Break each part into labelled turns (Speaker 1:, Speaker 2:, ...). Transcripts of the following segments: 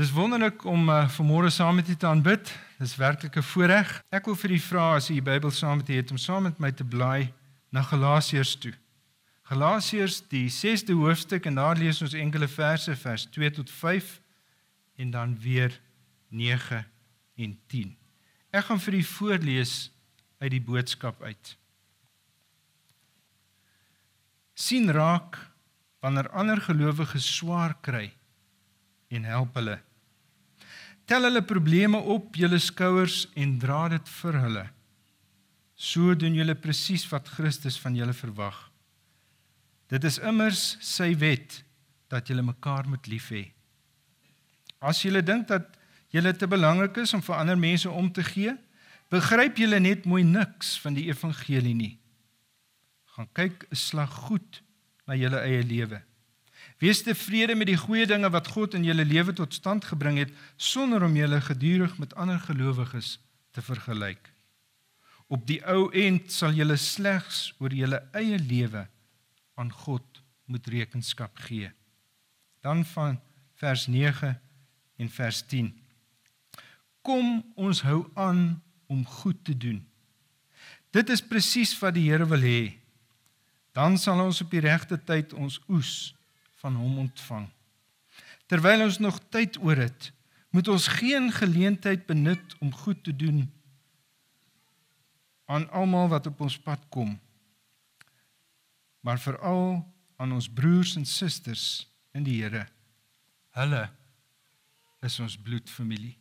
Speaker 1: Dis wonderlik om uh, vanmôre saam met u te aanbid. Dis werklik 'n voorreg. Ek wil vir u vra as u die Bybel saam met u het om saam met my te blaai na Galasiërs toe. Galasiërs die 6de hoofstuk en daar lees ons enkele verse vers 2 tot 5 en dan weer 9 en 10. Ek gaan vir u voorlees uit die boodskap uit. sien raak wanneer ander gelowiges swaar kry en help hulle Tel hulle probleme op julle skouers en dra dit vir hulle. So doen julle presies wat Christus van julle verwag. Dit is immers sy wet dat julle mekaar moet lief hê. As julle dink dat julle te belangrik is om vir ander mense om te gee, begryp julle net mooi niks van die evangelie nie. Gaan kyk 'n slag goed na julle eie lewe. Wees tevrede met die goeie dinge wat God in julle lewe tot stand gebring het sonder om julle gedurig met ander gelowiges te vergelyk. Op die ou end sal julle slegs oor julle eie lewe aan God moet rekenskap gee. Dan van vers 9 en vers 10. Kom ons hou aan om goed te doen. Dit is presies wat die Here wil hê. Dan sal ons op die regte tyd ons oes van hom ontvang. Terwyl ons nog tyd oor het, moet ons geen geleentheid benut om goed te doen aan almal wat op ons pad kom. Maar veral aan ons broers en susters in die Here. Hulle is ons bloedfamilie.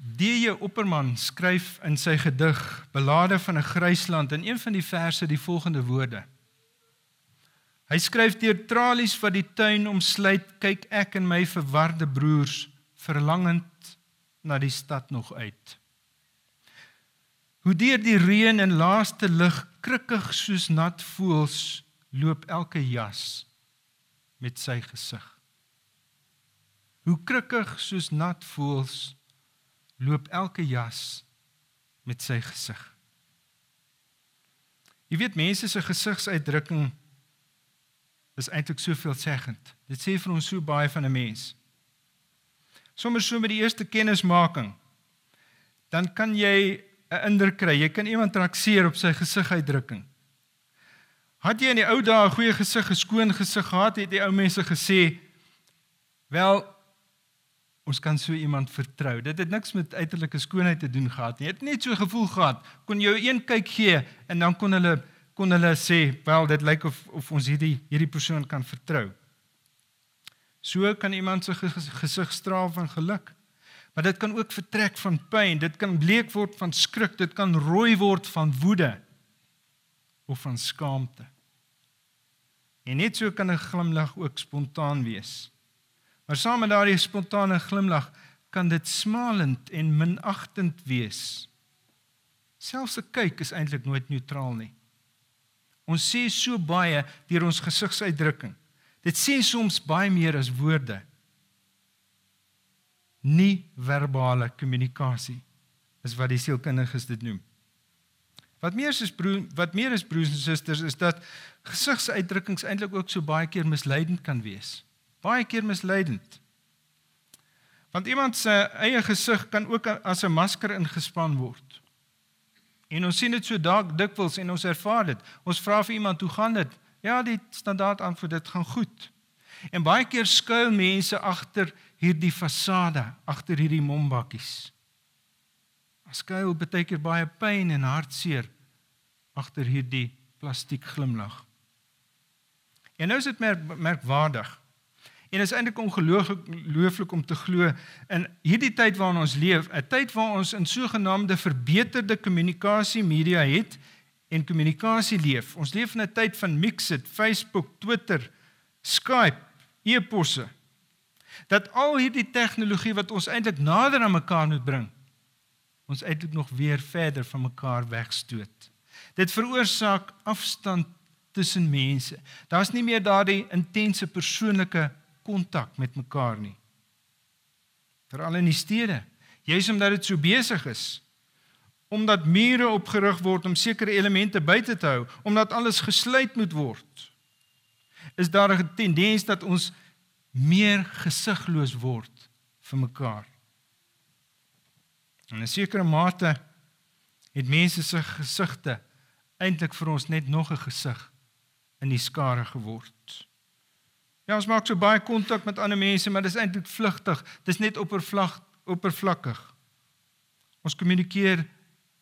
Speaker 1: D.J. Opperman skryf in sy gedig Belade van 'n Grysland in een van die verse die volgende woorde. Hy skryf deur tralies wat die tuin omsluit, kyk ek en my verwarde broers verlangend na die stad nog uit. Hoe deur die reën en laaste lig krikkig soos nat voels loop elke jas met sy gesig. Hoe krikkig soos nat voels loop elke jas met sy gesig. Jy weet mense se gesigsuitdrukking is eintlik soveel seggend. Dit sê vir ons so baie van 'n mens. Sommers so met die eerste kennismaking dan kan jy 'n indruk kry. Jy kan iemand trakseer op sy gesiguitdrukking. Had jy in die ou dae 'n goeie gesig, 'n skoon gesig gehad, het die ou mense gesê, "Wel, ons kan so iemand vertrou. Dit het niks met uiterlike skoonheid te doen gehad nie. Jy het net so gevoel gehad. Kon jou een kyk gee en dan kon hulle kon hulle sê, "Wel, dit lyk of of ons hierdie hierdie persoon kan vertrou." So kan iemand se gesig straal van geluk. Maar dit kan ook vertrek van pyn. Dit kan bleek word van skrik. Dit kan rooi word van woede of van skaamte. En net so kan 'n glimlag ook spontaan wees. Maar saam met daardie spontane glimlag kan dit smalend en minagtend wees. Selfs 'n kyk is eintlik nooit neutraal nie. Ons sê so baie deur ons gesigsuitdrukking. Dit sê soms baie meer as woorde. Nie verbale kommunikasie is wat die sielkundiges dit noem. Wat meer is broer, wat meer is broers en susters is dat gesigsuitdrukkings eintlik ook so baie keer misleidend kan wees baie keer misleidend. Want iemand se eie gesig kan ook as 'n masker ingespan word. En ons sien dit so dalk dikwels en ons ervaar dit. Ons vra vir iemand, "Hoe gaan dit?" Ja, die standaard antwoord, "Dit gaan goed." En baie keer skuil mense agter hierdie fasade, agter hierdie mombakkies. As skuil baie keer baie pyn en hartseer agter hierdie plastiek glimlag. En nou is dit merk, merkwaardig. En is eintlik ongelooflik om te glo in hierdie tyd waarin ons leef, 'n tyd waar ons in sogenaamde verbeterde kommunikasie media het en kommunikasie leef. Ons leef in 'n tyd van Mixit, Facebook, Twitter, Skype, e-posse. Dat al hierdie tegnologie wat ons eintlik nader aan mekaar moet bring, ons eintlik nog weer verder van mekaar wegstoot. Dit veroorsaak afstand tussen mense. Daar's nie meer daardie intense persoonlike kontak met mekaar nie. Veral in die stede. Juis omdat dit so besig is omdat mure opgerig word om sekere elemente buite te hou, omdat alles gesluit moet word, is daar 'n tendens dat ons meer gesigloos word vir mekaar. In 'n sekere mate het mense se gesigte eintlik vir ons net nog 'n gesig in die skare geword. Ja, ons maak so baie kontak met ander mense, maar dit is eintlik vlugtig. Dit is net oppervlak oppervlakkig. Ons kommunikeer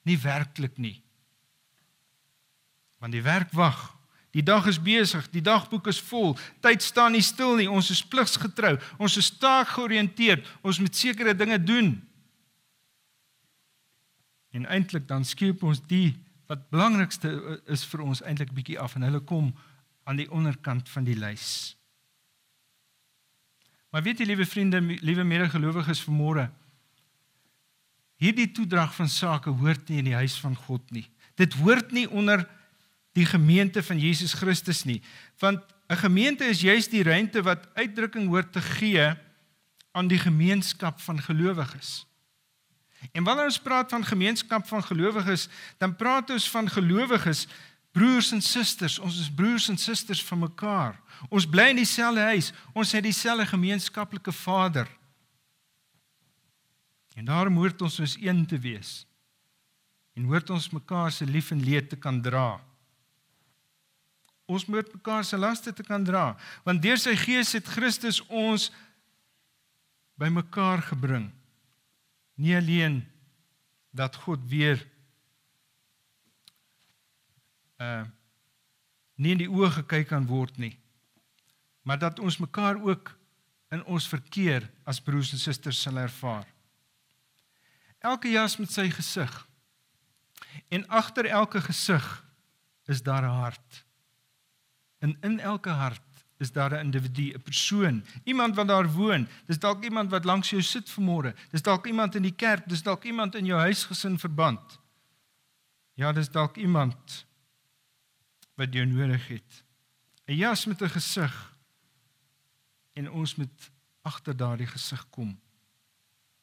Speaker 1: nie werklik nie. Want die werk wag. Die dag is besig, die dagboek is vol. Tyd staan nie stil nie. Ons is pligsgetrou. Ons is taak georiënteerd. Ons moet sekere dinge doen. En eintlik dan skiep ons die wat belangrikste is vir ons eintlik bietjie af en hulle kom aan die onderkant van die lys. Maar weet jy liewe vriende, liewe medegelowiges vanmôre, hierdie toedrag van sake hoort nie in die huis van God nie. Dit hoort nie onder die gemeente van Jesus Christus nie, want 'n gemeente is juis die ruimte wat uitdrukking hoort te gee aan die gemeenskap van gelowiges. En wanneer ons praat van gemeenskap van gelowiges, dan praat ons van gelowiges, broers en susters. Ons is broers en susters van mekaar. Ons bly in dieselfde huis. Ons het dieselfde gemeenskaplike Vader. En daarom hoort ons soos een te wees. En hoort ons mekaar se lief en leed te kan dra. Ons moet mekaar se laste te kan dra, want deur sy Gees het Christus ons bymekaar gebring. Nie alleen dat God weer uh nie in die oë gekyk kan word nie, maar dat ons mekaar ook in ons verkeer as broers en susters sal ervaar. Elke jas met sy gesig. En agter elke gesig is daar 'n hart. En in elke hart is daar 'n individu, 'n persoon, iemand wat daar woon. Dis dalk iemand wat langs jou sit vanmôre. Dis dalk iemand in die kerk, dis dalk iemand in jou huisgesin verband. Ja, dis dalk iemand wat jy nodig het. 'n Jas met 'n gesig en ons moet agter daardie gesig kom.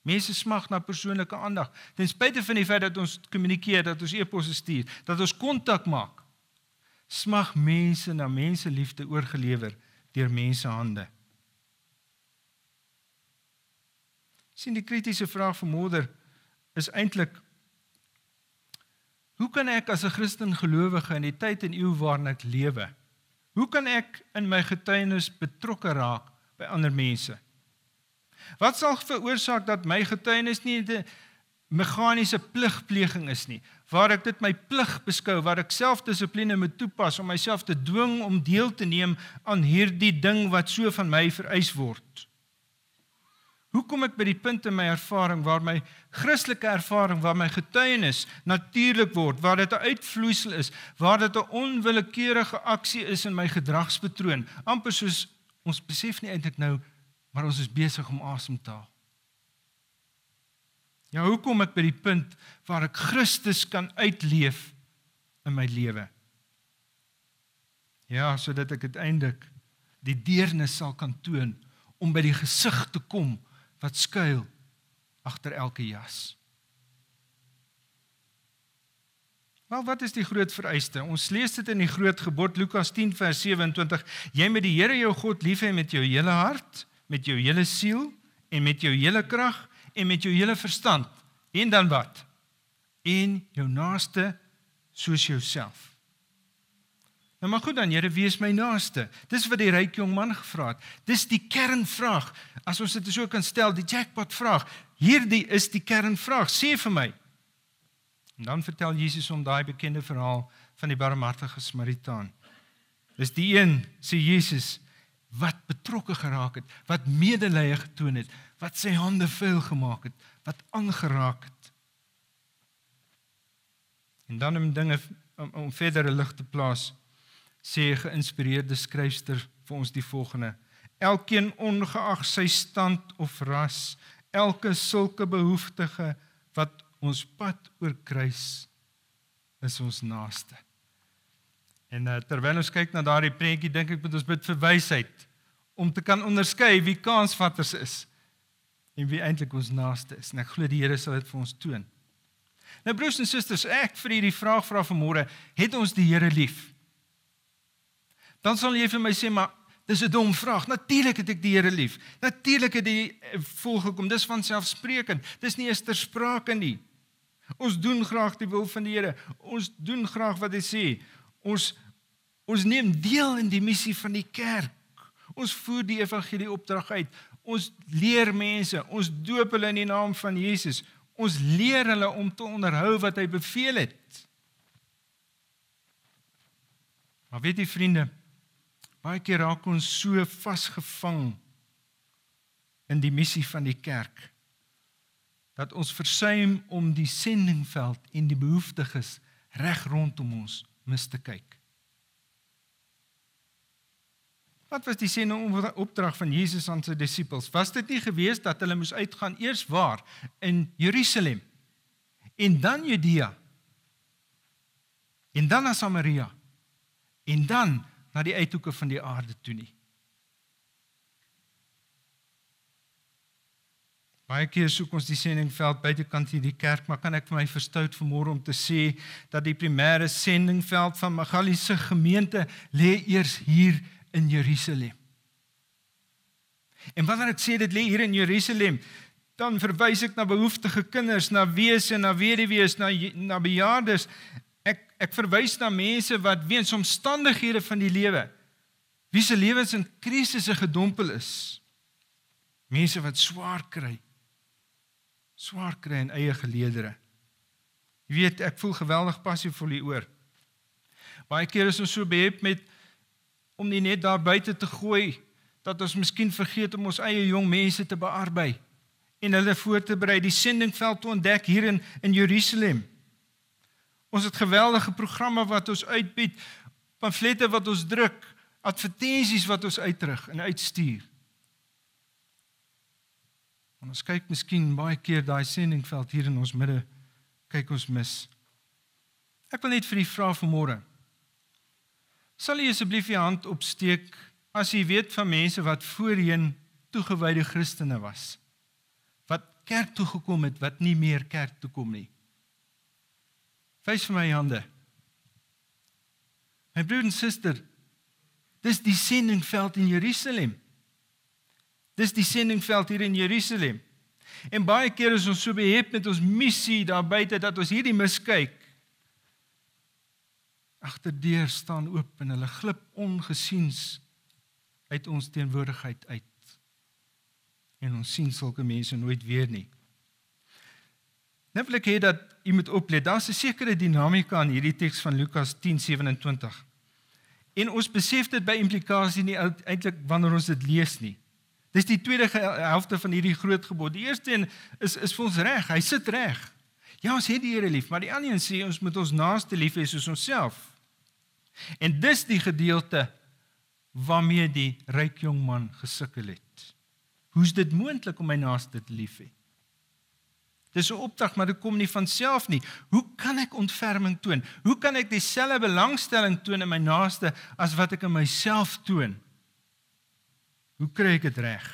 Speaker 1: Mense smag na persoonlike aandag. Ten spyte van die feit dat ons kommunikeer, dat ons e-posse stuur, dat ons kontak maak, smag mense na mense liefde oorgelewer deur mense hande. Sien die kritiese vraag van moeder is eintlik Hoe kan ek as 'n Christen gelowige in die tyd en eeu waarin ek lewe, hoe kan ek in my getuienis betrokke raak by ander mense. Wat sal veroorsaak dat my getuienis nie 'n meganiese pligpleging is nie, waar ek dit my plig beskou, waar ek selfdissipline moet toepas om myself te dwing om deel te neem aan hierdie ding wat so van my vereis word. Hoe kom ek by die punt in my ervaring waar my Christelike ervaring, waar my getuienis natuurlik word, waar dit 'n uitvloeisel is, waar dit 'n onwillekeurige aksie is in my gedragspatroon, amper soos Ons besef nie eintlik nou maar ons is besig om asem te haal. Ja, hoe kom ek by die punt waar ek Christus kan uitleef in my lewe? Ja, sodat ek uiteindelik die deernis sal kan toon om by die gesig te kom wat skuil agter elke jas. Maar wat is die groot vereiste? Ons lees dit in die groot gebod Lukas 10 vers 27. Jy moet die Here jou God lief hê met jou hele hart, met jou hele siel en met jou hele krag en met jou hele verstand. En dan wat? En jou naaste soos jouself. Nou maar goed dan, Here, wie is my naaste? Dis wat die ryk jong man gevra het. Dis die kernvraag. As ons dit so kan stel, die jackpot vraag. Hierdie is die kernvraag. Sê vir my, En dan vertel Jesus om daai bekende verhaal van die barmhartige Samaritaan. Dis die een, sê Jesus, wat betrokke geraak het, wat medelee getoon het, wat sy hande vuil gemaak het, wat aangeraak het. En dan om dinge om, om verdere lig te plaas, sê 'n geïnspireerde skryfster vir ons die volgende: Elkeen ongeag sy stand of ras, elke sulke behoeftige wat ons pad oor kruis is ons naaste. En uh, terwyl ons kyk na daardie prentjie, dink ek moet ons bid vir wysheid om te kan onderskei wie kansvatters is en wie eintlik ons naaste is. En ek glo die Here sal dit vir ons toon. Nou broers en susters, ek vir hierdie vraag vra vanmôre, het ons die Here lief? Dan sal jy vir my sê, maar dis 'n dom vraag. Natuurlik het ek die Here lief. Natuurlik het die eh, volgekom. Dis van selfsprekend. Dis nie eers ter sprake nie. Ons doen graag die wil van die Here. Ons doen graag wat hy sê. Ons ons neem deel in die missie van die kerk. Ons voer die evangelie opdrag uit. Ons leer mense, ons doop hulle in die naam van Jesus. Ons leer hulle om te onderhou wat hy beveel het. Maar weet jy vriende, baie keer raak ons so vasgevang in die missie van die kerk dat ons versuim om die sendingveld en die behoeftiges reg rondom ons mis te kyk. Wat was die sending opdrag van Jesus aan sy disippels? Was dit nie gewees dat hulle moes uitgaan eers waar in Jerusalem en dan Judea en dan na Samaria en dan na die uithoeke van die aarde toe nie? Baie keer soek ons die sendingveld buitekant hierdie kerk, maar kan ek vir my verstout vanmôre om te sê dat die primêre sendingveld van Magaliese gemeente lê eers hier in Jerusalem. En wanneer ek sê dit lê hier in Jerusalem, dan verwys ek na behoeftige kinders, na wese, na weduwees, na na bejaardes. Ek ek verwys na mense wat weens omstandighede van die lewe wie se lewens in krisisse gedompel is. Mense wat swaar kry. Swaar kry in eie geleedere. Jy weet, ek voel geweldig passief vir u oor. Baie kere is ons so behep met om nie net daar buite te gooi dat ons miskien vergeet om ons eie jong mense te bearbei en hulle voor te berei die sendingveld te ontdek hier in in Jerusalem. Ons het geweldige programme wat ons uitbied, pamflette wat ons druk, advertensies wat ons uitrig en uitstuur. En ons kyk miskien baie keer daai sendingveld hier in ons midde kyk ons mis. Ek wil net vir u vra vanmôre. Sal u asseblief u hand opsteek as u weet van mense wat voorheen toegewyde Christene was? Wat kerk toe gekom het wat nie meer kerk toe kom nie. Wys vir my hande. My broer en suster, dis die sendingveld in Jerusalem. Dis die sendingveld hier in Jerusalem. En baie keer is ons so behep met ons missie daar buite dat ons hierdie miskyk agterdeur staan oop en hulle glip ongesiens uit ons teenwoordigheid uit. En ons sien sulke mense nooit weer nie. Nou wil ek hê dat u moet oplet. Daar's 'n sekere dinamika in hierdie teks van Lukas 10:27. En ons besef dit by implikasie nie eintlik wanneer ons dit lees nie. Dis die tweede helfte van hierdie groot gebod. Die eerste een is is vir ons reg. Hy sit reg. Ja, ons het die Here lief, maar die ander een sê ons moet ons naaste lief hê soos onsself. En dis die gedeelte waarmee die ryk jong man gesukkel het. Hoe's dit moontlik om my naaste te lief hê? Dis 'n opdrag, maar dit kom nie van self nie. Hoe kan ek ontferming toon? Hoe kan ek dieselfde belangstelling toon in my naaste as wat ek in myself toon? Hoe kry ek dit reg?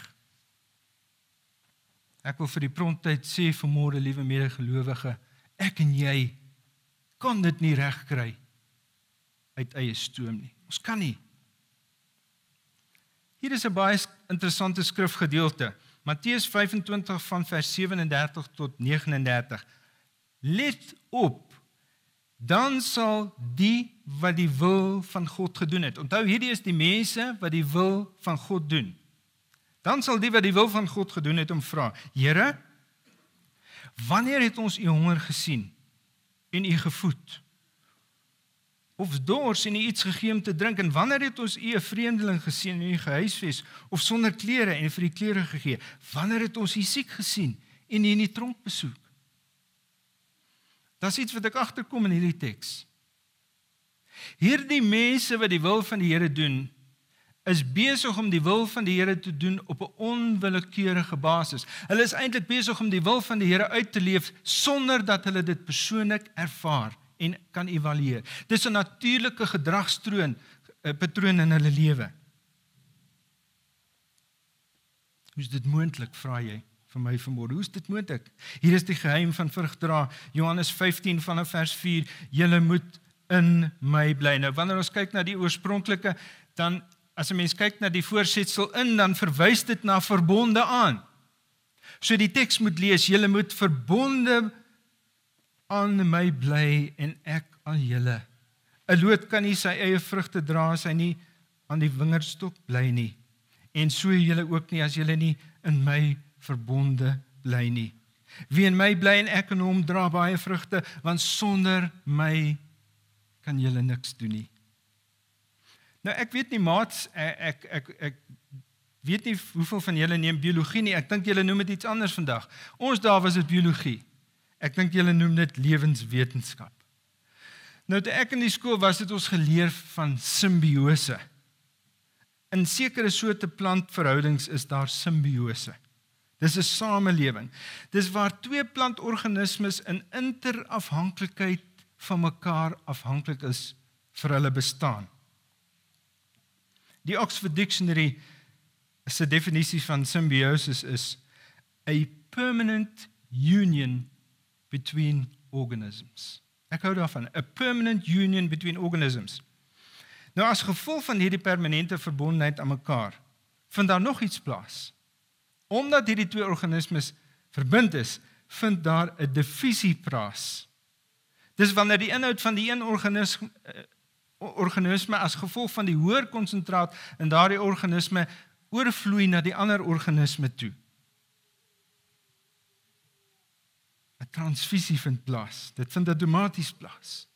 Speaker 1: Ek wil vir die prontheid sê vanmôre, liewe medegelowige, ek en jy kan dit nie reg kry nie uit eie stoom nie. Ons kan nie. Hier is 'n baie interessante skrifgedeelte. Matteus 25 van vers 37 tot 39. Let op. Dan sal die wat die wil van God gedoen het. Onthou hierdie is die mense wat die wil van God doen. Dan sal die wat die wil van God gedoen het hom vra: Here, wanneer het ons u honger gesien en u gevoed? Of dors en iets gegee om te drink en wanneer het ons u 'n vreemdeling gesien in u gehuisves? Of sonder klere en vir die klere gegee? Wanneer het ons u siek gesien en u in die tronk besoek? Dis iets wat ek agterkom in hierdie teks. Hierdie mense wat die wil van die Here doen is besig om die wil van die Here te doen op 'n onwillekeurige basis. Hulle is eintlik besig om die wil van die Here uit te leef sonder dat hulle dit persoonlik ervaar en kan evalueer. Dis 'n natuurlike gedragstroon 'n eh, patroon in hulle lewe. Hoe is dit moontlik, vra jy? vir my vanmôre. Hoe is dit moontlik? Hier is die geheim van vrugdra. Johannes 15 vanaf vers 4. Julle moet in my bly. Nou wanneer ons kyk na die oorspronklike, dan as 'n mens kyk na die voorsetsel in, dan verwys dit na verbonde aan. So die teks moet lees: Julle moet verbonde aan my bly en ek aan julle. 'n Loot kan nie sy eie vrugte dra as hy nie aan die wingerdstok bly nie. En so julle ook nie as julle nie in my verbonde bly nie. Wie in my bly en ek in hom dra baie vrugte, want sonder my kan julle niks doen nie. Nou ek weet nie maats ek ek ek, ek weet nie hoeveel van julle neem biologie nie. Ek dink julle noem dit iets anders vandag. Ons daar was dit biologie. Ek dink julle noem dit lewenswetenskap. Nou toe ek in die skool was, het ons geleer van simbiose. In sekere soorte plantverhoudings is daar simbiose. Dis 'n samelewing. Dis waar twee plantorganismes in interafhanklikheid van mekaar afhanklik is vir hulle bestaan. Die Oxford Dictionary se definisie van symbiosis is a permanent union between organisms. Ek hou daarvan, a permanent union between organisms. Nou as gevolg van hierdie permanente verbondenheid aan mekaar, vind daar nog iets plaas. Omdat hierdie twee organismes verbind is, vind daar 'n divisie plaas. Dis wanneer die inhoud van die een organisme eh, organisme as gevolg van die hoër konsentraat in daardie organisme oorvloei na die ander organisme toe. Transfusie vind plaas. Dit vind outomaties plaas.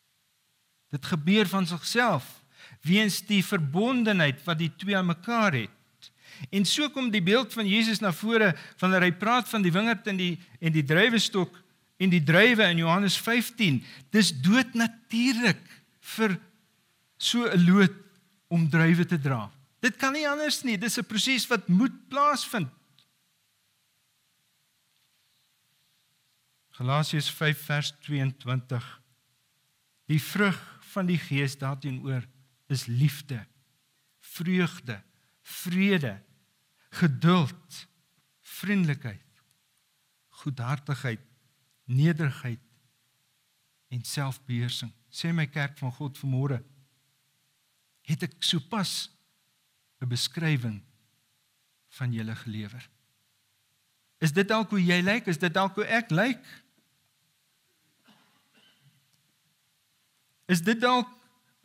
Speaker 1: Dit gebeur van sigself weens die verbondenheid wat die twee aan mekaar het. En so kom die beeld van Jesus na vore wanneer hy praat van die wingerd en die en die druiwestok en die druiwe in Johannes 15. Dis doodnatuurlik vir so 'n loot om druiwe te dra. Dit kan nie anders nie. Dis 'n proses wat moet plaasvind. Galasiërs 5 vers 22. Die vrug van die Gees daarteenoor is liefde, vreugde, vrede, geduld, vriendelikheid, goedhartigheid, nederigheid en selfbeheersing. Sê my kerk van God vanmôre, het ek sopas 'n beskrywing van julle gelewer. Is dit dalk hoe jy lyk? Is dit dalk hoe ek lyk? Is dit dalk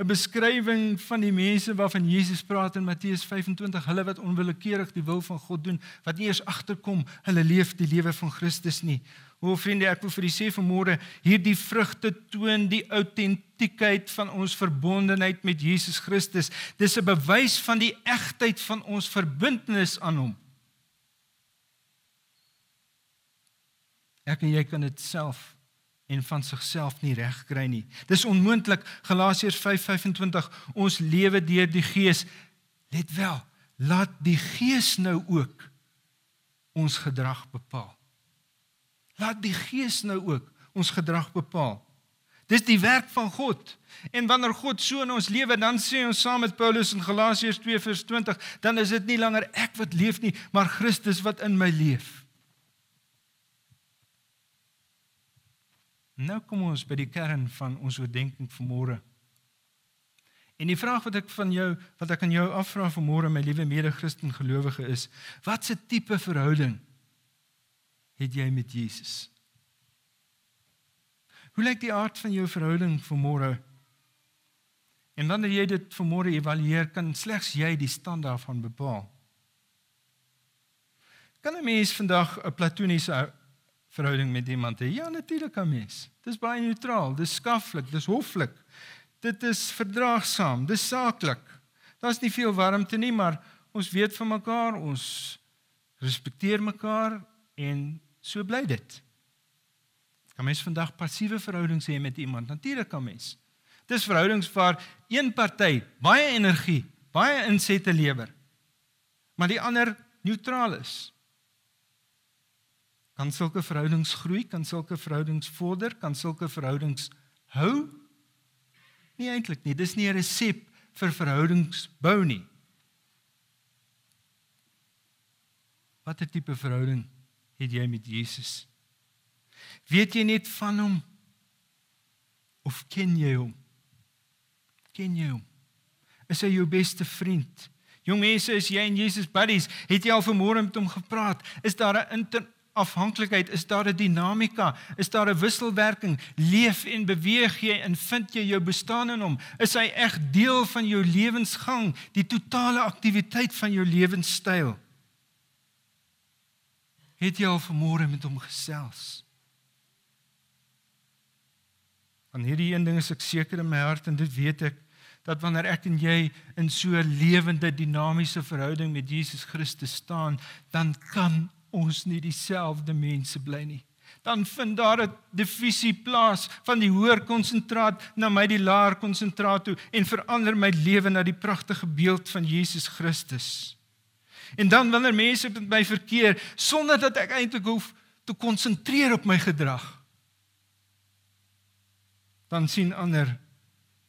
Speaker 1: 'n beskrywing van die mense waarvan Jesus praat in Matteus 25, hulle wat onwillekeurig die wil van God doen, wat nie eens agterkom hulle leef die lewe van Christus nie. O vriende, ek wil vir julle sê vanmôre, hierdie vrugte toon die autentiekheid van ons verbondenheid met Jesus Christus. Dis 'n bewys van die egtheid van ons verbintenis aan hom. Ek en jy kan dit self en van sigself nie reg kry nie. Dis onmoontlik. Galasiërs 5:25 ons lewe deur die Gees. Let wel, laat die Gees nou ook ons gedrag bepaal. Laat die Gees nou ook ons gedrag bepaal. Dis die werk van God. En wanneer God so in ons lewe, dan sê ons saam met Paulus in Galasiërs 2:20, dan is dit nie langer ek wat leef nie, maar Christus wat in my leef. Nou kom ons by die kern van ons oordeenking vanmôre. En die vraag wat ek van jou wat ek aan jou afvra vanmôre my liewe mede-Christen gelowige is, watse tipe verhouding het jy met Jesus? Hoe lyk die aard van jou verhouding vanmôre? En wanneer jy dit vanmôre evalueer, kan slegs jy die stand daarvan bepaal. Kan 'n mens vandag 'n platoniese verhouding met iemand hê? Ja, natuurlik kan mens. Dis baie neutraal, dis skaflik, dis hoflik. Dit is verdraagsaam, dis saaklik. Daar's nie veel warmte nie, maar ons weet van mekaar, ons respekteer mekaar en so bly dit. Kan mens vandag passiewe verhoudings hê met iemand? Natuurlik kan mens. Dis verhoudings waar een party baie energie, baie insette lewer, maar die ander neutraal is. Kan sulke verhoudings groei? Kan sulke verhoudings vorder? Kan sulke verhoudings hou? Nie eintlik nie. Dis nie 'n resep vir verhoudingsbou nie. Watter tipe verhouding het jy met Jesus? Weet jy net van hom of ken jy hom? Ken jy hom? Is hy jou beste vriend? Jong mense, is jy en Jesus buddies? Het jy al vanmôre met hom gepraat? Is daar 'n interafhanklikheid? Is daar 'n dinamika? Is daar 'n wisselwerking? Leef en beweeg jy en vind jy jou bestaan in hom? Is hy eg deel van jou lewensgang, die totale aktiwiteit van jou lewenstyl? Het jy al vanmôre met hom gesels? Van hierdie een ding is ek seker in my hart en dit weet ek dat wanneer ek en jy in so 'n lewende dinamiese verhouding met Jesus Christus staan, dan kan ons nie dieselfde mense bly nie. Dan vind daar 'n divisie plaas van die hoër konsentraat na my die laer konsentraat toe en verander my lewe na die pragtige beeld van Jesus Christus. En dan wanneer mense met my verkeer sonder dat ek eintlik hoef te konsentreer op my gedrag, dan sien ander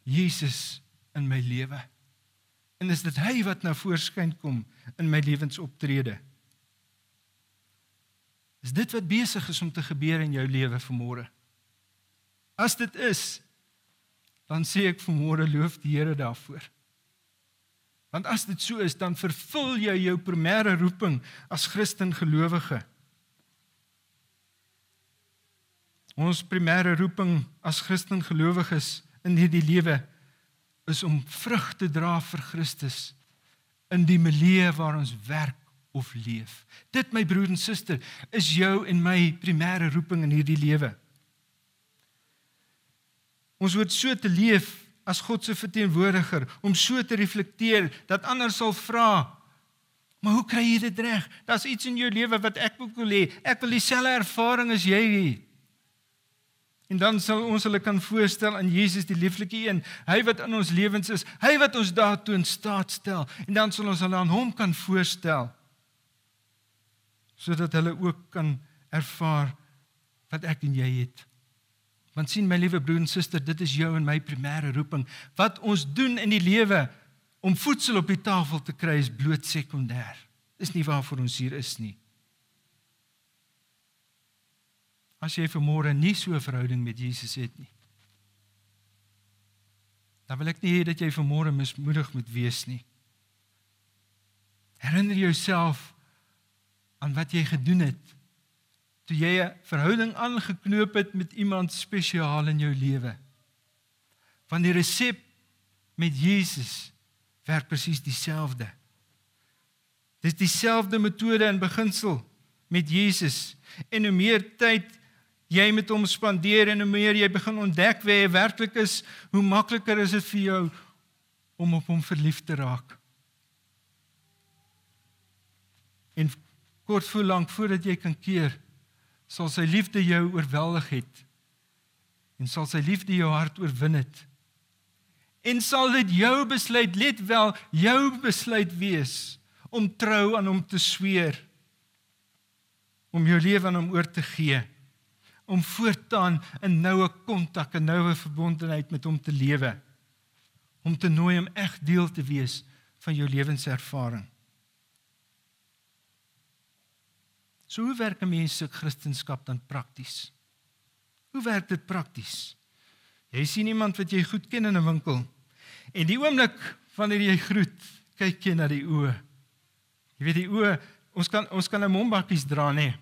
Speaker 1: Jesus in my lewe. En is dit hy wat nou voorskyn kom in my lewensoptrede? Is dit wat besig is om te gebeur in jou lewe vanmôre? As dit is, dan sê ek vanmôre loof die Here daarvoor. Want as dit so is, dan vervul jy jou primêre roeping as Christen gelowige. Ons primêre roeping as Christen gelowiges in hierdie lewe is om vrug te dra vir Christus in die milieu waar ons werk of leef. Dit my broer en suster is jou en my primêre roeping in hierdie lewe. Ons moet so te leef as God se verteenwoordiger om so te reflekteer dat ander sal vra Maar hoe kry jy dit reg? Daar's iets in jou lewe wat ek ook wil hê. Ek wil dieselfde ervaring as jy hê. En dan sal ons hulle kan voorstel aan Jesus die lieflike een, hy wat in ons lewens is, hy wat ons daartoe in staat stel. En dan sal ons hulle aan hom kan voorstel sodat hulle ook kan ervaar wat ek en jy het. Want sien my liewe broer en suster, dit is jou en my primêre roeping. Wat ons doen in die lewe om voedsel op die tafel te kry is bloot sekondêr. Dis nie waarvoor ons hier is nie. as jy vanmôre nie so 'n verhouding met Jesus het nie. Dan wil ek nie hê dat jy vanmôre mismoedig moet wees nie. Herinner jouself aan wat jy gedoen het toe jy 'n verhouding aangeknoop het met iemand spesiaal in jou lewe. Want die resep met Jesus werk presies dieselfde. Dis dieselfde metode en beginsel met Jesus en hoe meer tyd jy met hom spandeer en hoe meer jy begin ontdek wie hy werklik is, hoe makliker is dit vir jou om op hom verlief te raak. En kort voor lank voordat jy kan keer, sal sy liefde jou oorweldig het en sal sy liefde jou hart oorwin het. En sal dit jou besluit, let wel, jou besluit wees om trou aan hom te sweer om jou lewe aan hom oor te gee om voortaan 'n noue kontak, 'n noue verbondenheid met hom te lewe. Om te nooi om eg deel te wees van jou lewenservaring. So hoe werk 'n mens se kristendom dan prakties? Hoe werk dit prakties? Jy sien iemand wat jy goed ken in 'n winkel en die oomblik wanneer jy groet, kyk jy na die oë. Jy weet die oë, ons kan ons kan 'n mombakkies dra nê.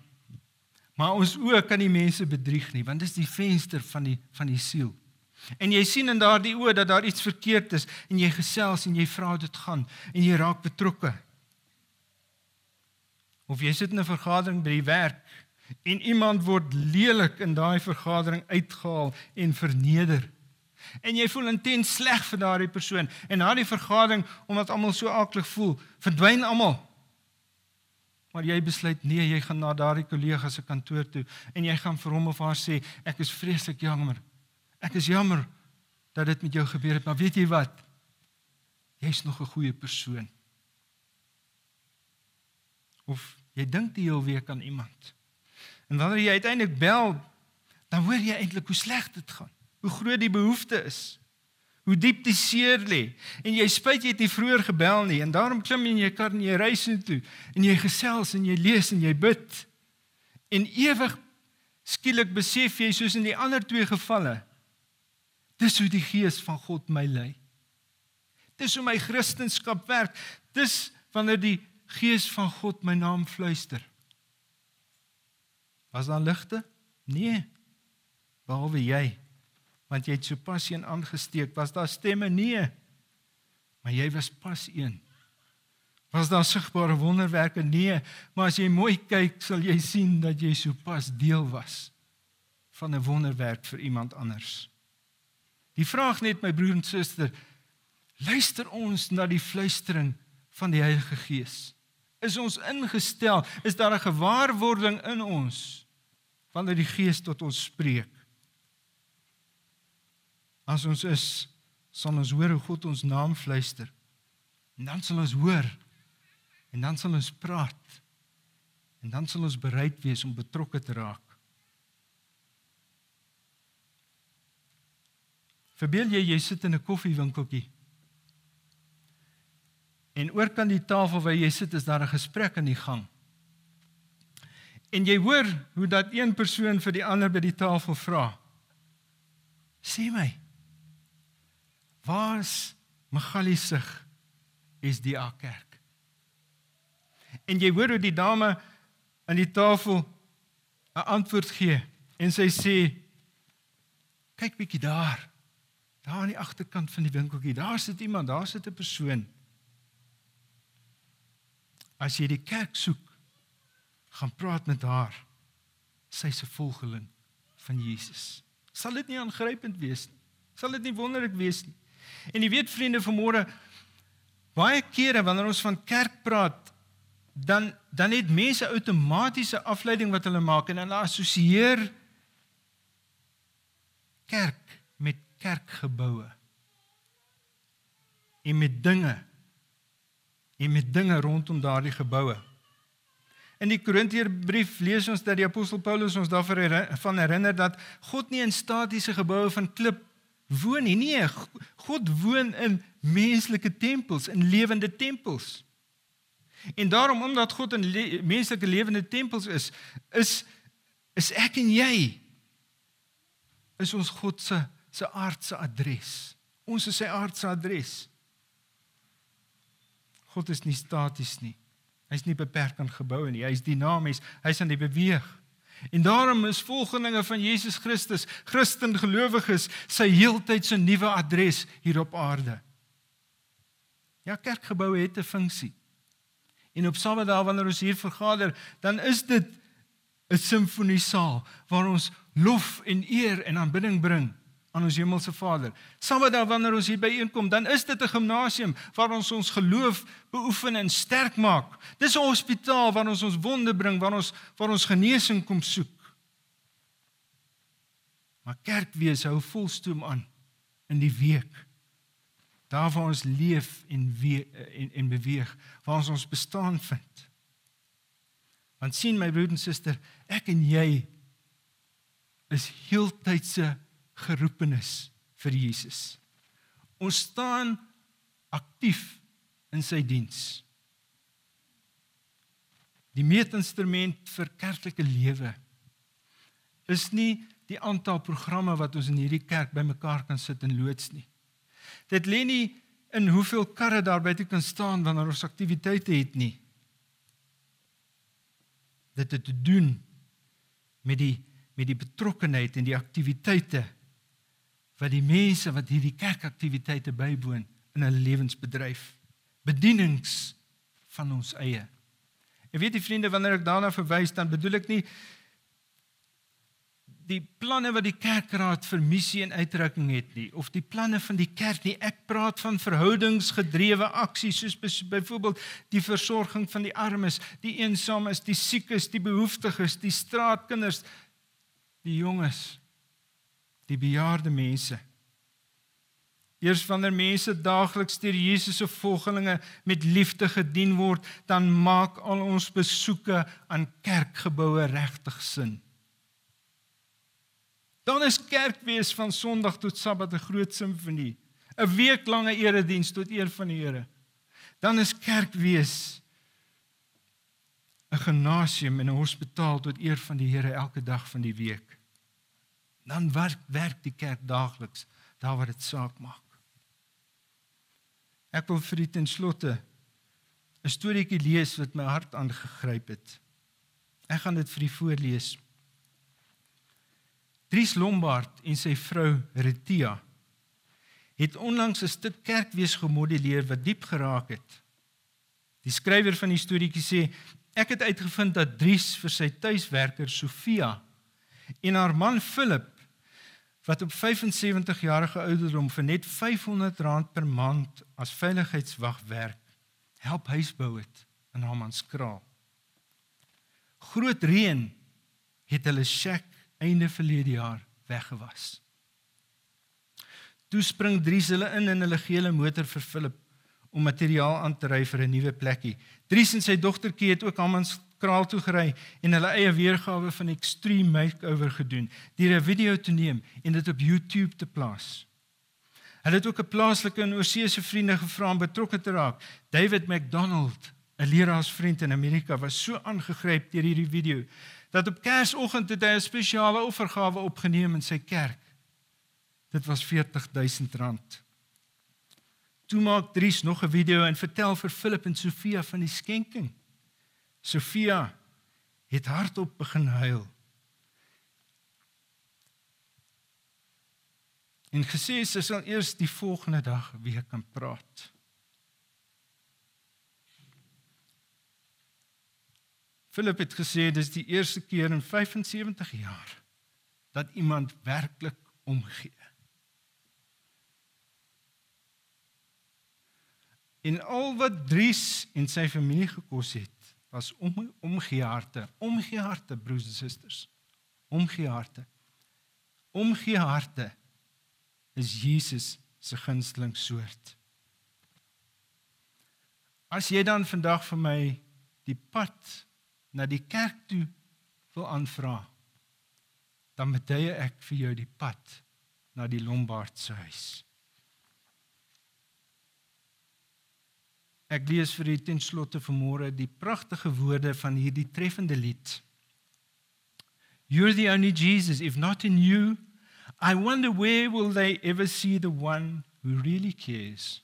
Speaker 1: Maar ons oë kan nie mense bedrieg nie, want dit is die venster van die van die siel. En jy sien in daardie oë dat daar iets verkeerd is en jy gesels en jy vra hoe dit gaan en jy raak betrokke. Of jy sit in 'n vergadering by die werk en iemand word lelik in daai vergadering uitgehaal en verneder. En jy voel intens sleg vir daardie persoon en na die vergadering omdat almal so aklig voel, verdwyn almal Maar jy besluit nee, jy gaan na daardie kollega se kantoor toe en jy gaan vir hom of haar sê ek is vreeslik jammer. Ek is jammer dat dit met jou gebeur het, maar weet jy wat? Jy's nog 'n goeie persoon. Of jy dink jy wil weer kan iemand. En wanneer jy uiteindelik bel, dan hoor jy eintlik hoe sleg dit gaan. Hoe groot die behoefte is hoe diep die seer lê en jy spyt jy het nie vroeër gebel nie en daarom klim jy in jou kar en jy ry sin toe en jy gesels en jy lees en jy bid En ewig skielik besef jy soos in die ander twee gevalle, dis hoe die gees van God my lei. Dis hoe my kristendom werk. Dis wanneer die gees van God my naam fluister. Was daar ligte? Nee. Behalwe jy. Want jy het sopas een aangesteek. Was daar stemme? Nee. Maar jy was pas een. Was daar sigbare wonderwerke? Nee, maar as jy mooi kyk, sal jy sien dat jy sopas deel was van 'n wonderwerk vir iemand anders. Die vraag net my broer en suster, luister ons na die fluistering van die Heilige Gees? Is ons ingestel? Is daar 'n gewaarwording in ons wanneer die Gees tot ons spreek? As ons is, sal ons hoor hoe God ons naam fluister. En dan sal ons hoor En dan sal ons praat. En dan sal ons bereid wees om betrokke te raak. Verbeel jy jy sit in 'n koffiewinkeltjie. En oor kan die tafel waar jy sit is daar 'n gesprek aan die gang. En jy hoor hoe dat een persoon vir die ander by die tafel vra. Sê my. Waar's Magaliesig is die kerk? en jy hoor hoe die dame aan die tafel 'n antwoord gee en sy sê kyk bietjie daar daar aan die agterkant van die winkeltjie daar sit iemand daar sit 'n persoon as jy die kerk soek gaan praat met haar. Sy's 'n volgeling van Jesus. Sal dit nie aangrypend wees nie? Sal dit nie wonderlik wees nie? En jy weet vriende vanmôre baie kere wanneer ons van kerk praat dan dan het mense outomatiese afleiding wat hulle maak en hulle assosieer kerk met kerkgeboue en met dinge en met dinge rondom daardie geboue. In die Korintiërbrief lees ons dat die apostel Paulus ons daarvan herinner dat God nie in statiese geboue van klip woon nie. Nee, God woon in menslike tempels, in lewende tempels. En daarom omdat God 'n le menslike lewende tempels is, is is ek en jy is ons God se se aardse adres. Ons is sy aardse adres. God is nie staties nie. Hy's nie beperk aan geboue nie. Hy's dinamies. Hy's aan die beweeg. En daarom is volgelinge van Jesus Christus, Christen gelowiges, sy heeltyd se nuwe adres hier op aarde. Ja, kerkgeboue het 'n funksie. En op Saterdag wanneer ons hier vergader, dan is dit 'n simfoniesaal waar ons lof en eer en aanbidding bring aan ons hemelse Vader. Saterdag wanneer ons hier byeenkom, dan is dit 'n gimnasium waar ons ons geloof beoefen en sterk maak. Dis 'n hospitaal waar ons ons wonde bring, waar ons waar ons genesing kom soek. Maar kerk wees hou volstoom aan in die week daar waar ons leef en en en beweeg, waar ons ons bestaan vind. Want sien my broer en suster, ek en jy is heeltydse geroepenis vir Jesus. Ons staan aktief in sy diens. Die meetinstrument vir kerklike lewe is nie die aantal programme wat ons in hierdie kerk bymekaar kan sit en loods nie. Dit lê nie in hoeveel karre daar buite kan staan wanneer ons aktiwiteite het nie. Dit het te doen met die met die betrokkenheid en die aktiwiteite wat die mense wat hierdie kerkaktiwiteite bywoon in hulle lewensbedryf bedienings van ons eie. En weet jy vriende wanneer ek daarna verwys dan bedoel ek nie die planne wat die kerkraad vir missie en uitdrukking het nie of die planne van die kerk nie. Ek praat van verhoudingsgedrewe aksies soos byvoorbeeld die versorging van die armes, die eensames, die siekes, die behoeftiges, die straatkinders, die jonges, die bejaarde mense. Eers wanneer mense daagliks deur Jesus se volgelinge met liefde gedien word, dan maak al ons besoeke aan kerkgeboue regtig sin. Dan is kerkwees van Sondag tot Sabbat 'n groot simfonie. 'n Weeklange erediens tot eer van die Here. Dan is kerkwees 'n gimnasium en 'n hospitaal tot eer van die Here elke dag van die week. Dan werk werk die kerk daagliks daar waar dit saak maak. Ek wil vir u ten slotte 'n storieetjie lees wat my hart aangegryp het. Ek gaan dit vir u voorlees. Dries Lombard en sy vrou Retia het onlangs 'n stuk kerkwees gemodelleer wat diep geraak het. Die skrywer van die storieetjie sê ek het uitgevind dat Dries vir sy tuiswerker Sofia en haar man Philip wat op 75 jarige ouderdom vir net R500 per maand as veiligheidswag werk, help huisbou het in Hammanskraal. Groot reën het hulle shack einde verlede jaar weggewas. Toe spring Dries hulle in in hulle gele motor vir Philip om materiaal aan te ry vir 'n nuwe plekkie. Dries en sy dogtertjie het ook Hammans kraal toe gery en hulle eie weergawe van extreme makeover gedoen deur 'n video te neem en dit op YouTube te plaas. Hulle het ook 'n plaaslike en oorseese vriende gevra om betrokke te raak. David McDonald, 'n leraarsvriend in Amerika, was so aangegryp deur hierdie video dat op Kersoggend het hy 'n spesiale offergawe opgeneem in sy kerk. Dit was R40000. Toe maak Dries nog 'n video en vertel vir Philip en Sofia van die skenking. Sofia het hardop begin huil. En gesê sy sal eers die volgende dag weer kan praat. Philip het gesê dis die eerste keer in 75 jaar dat iemand werklik omgee. En al wat Dries en sy familie gekos het, was om omgee harte, omgee harte broers en susters. Omgee harte. Omgee harte is Jesus se gunsteling soort. As jy dan vandag vir my die pad na die kerk toe wil aanvra, dan betuie ek vir jou die pad na die Lombard se huis. Ek lees vir u ten slotte vanmôre die pragtige woorde van hierdie treffende lied. You're the only Jesus if not in you I wonder where will they ever see the one who really cares?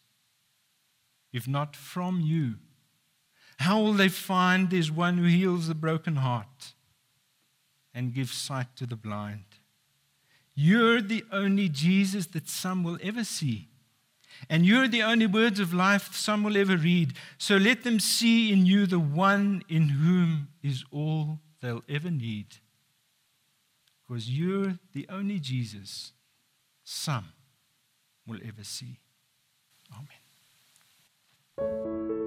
Speaker 1: If not from you How will they find there's one who heals the broken heart and gives sight to the blind? You're the only Jesus that some will ever see And you are the only words of life some will ever read. So let them see in you the one in whom is all they'll ever need. Because you're the only Jesus some will ever see. Amen.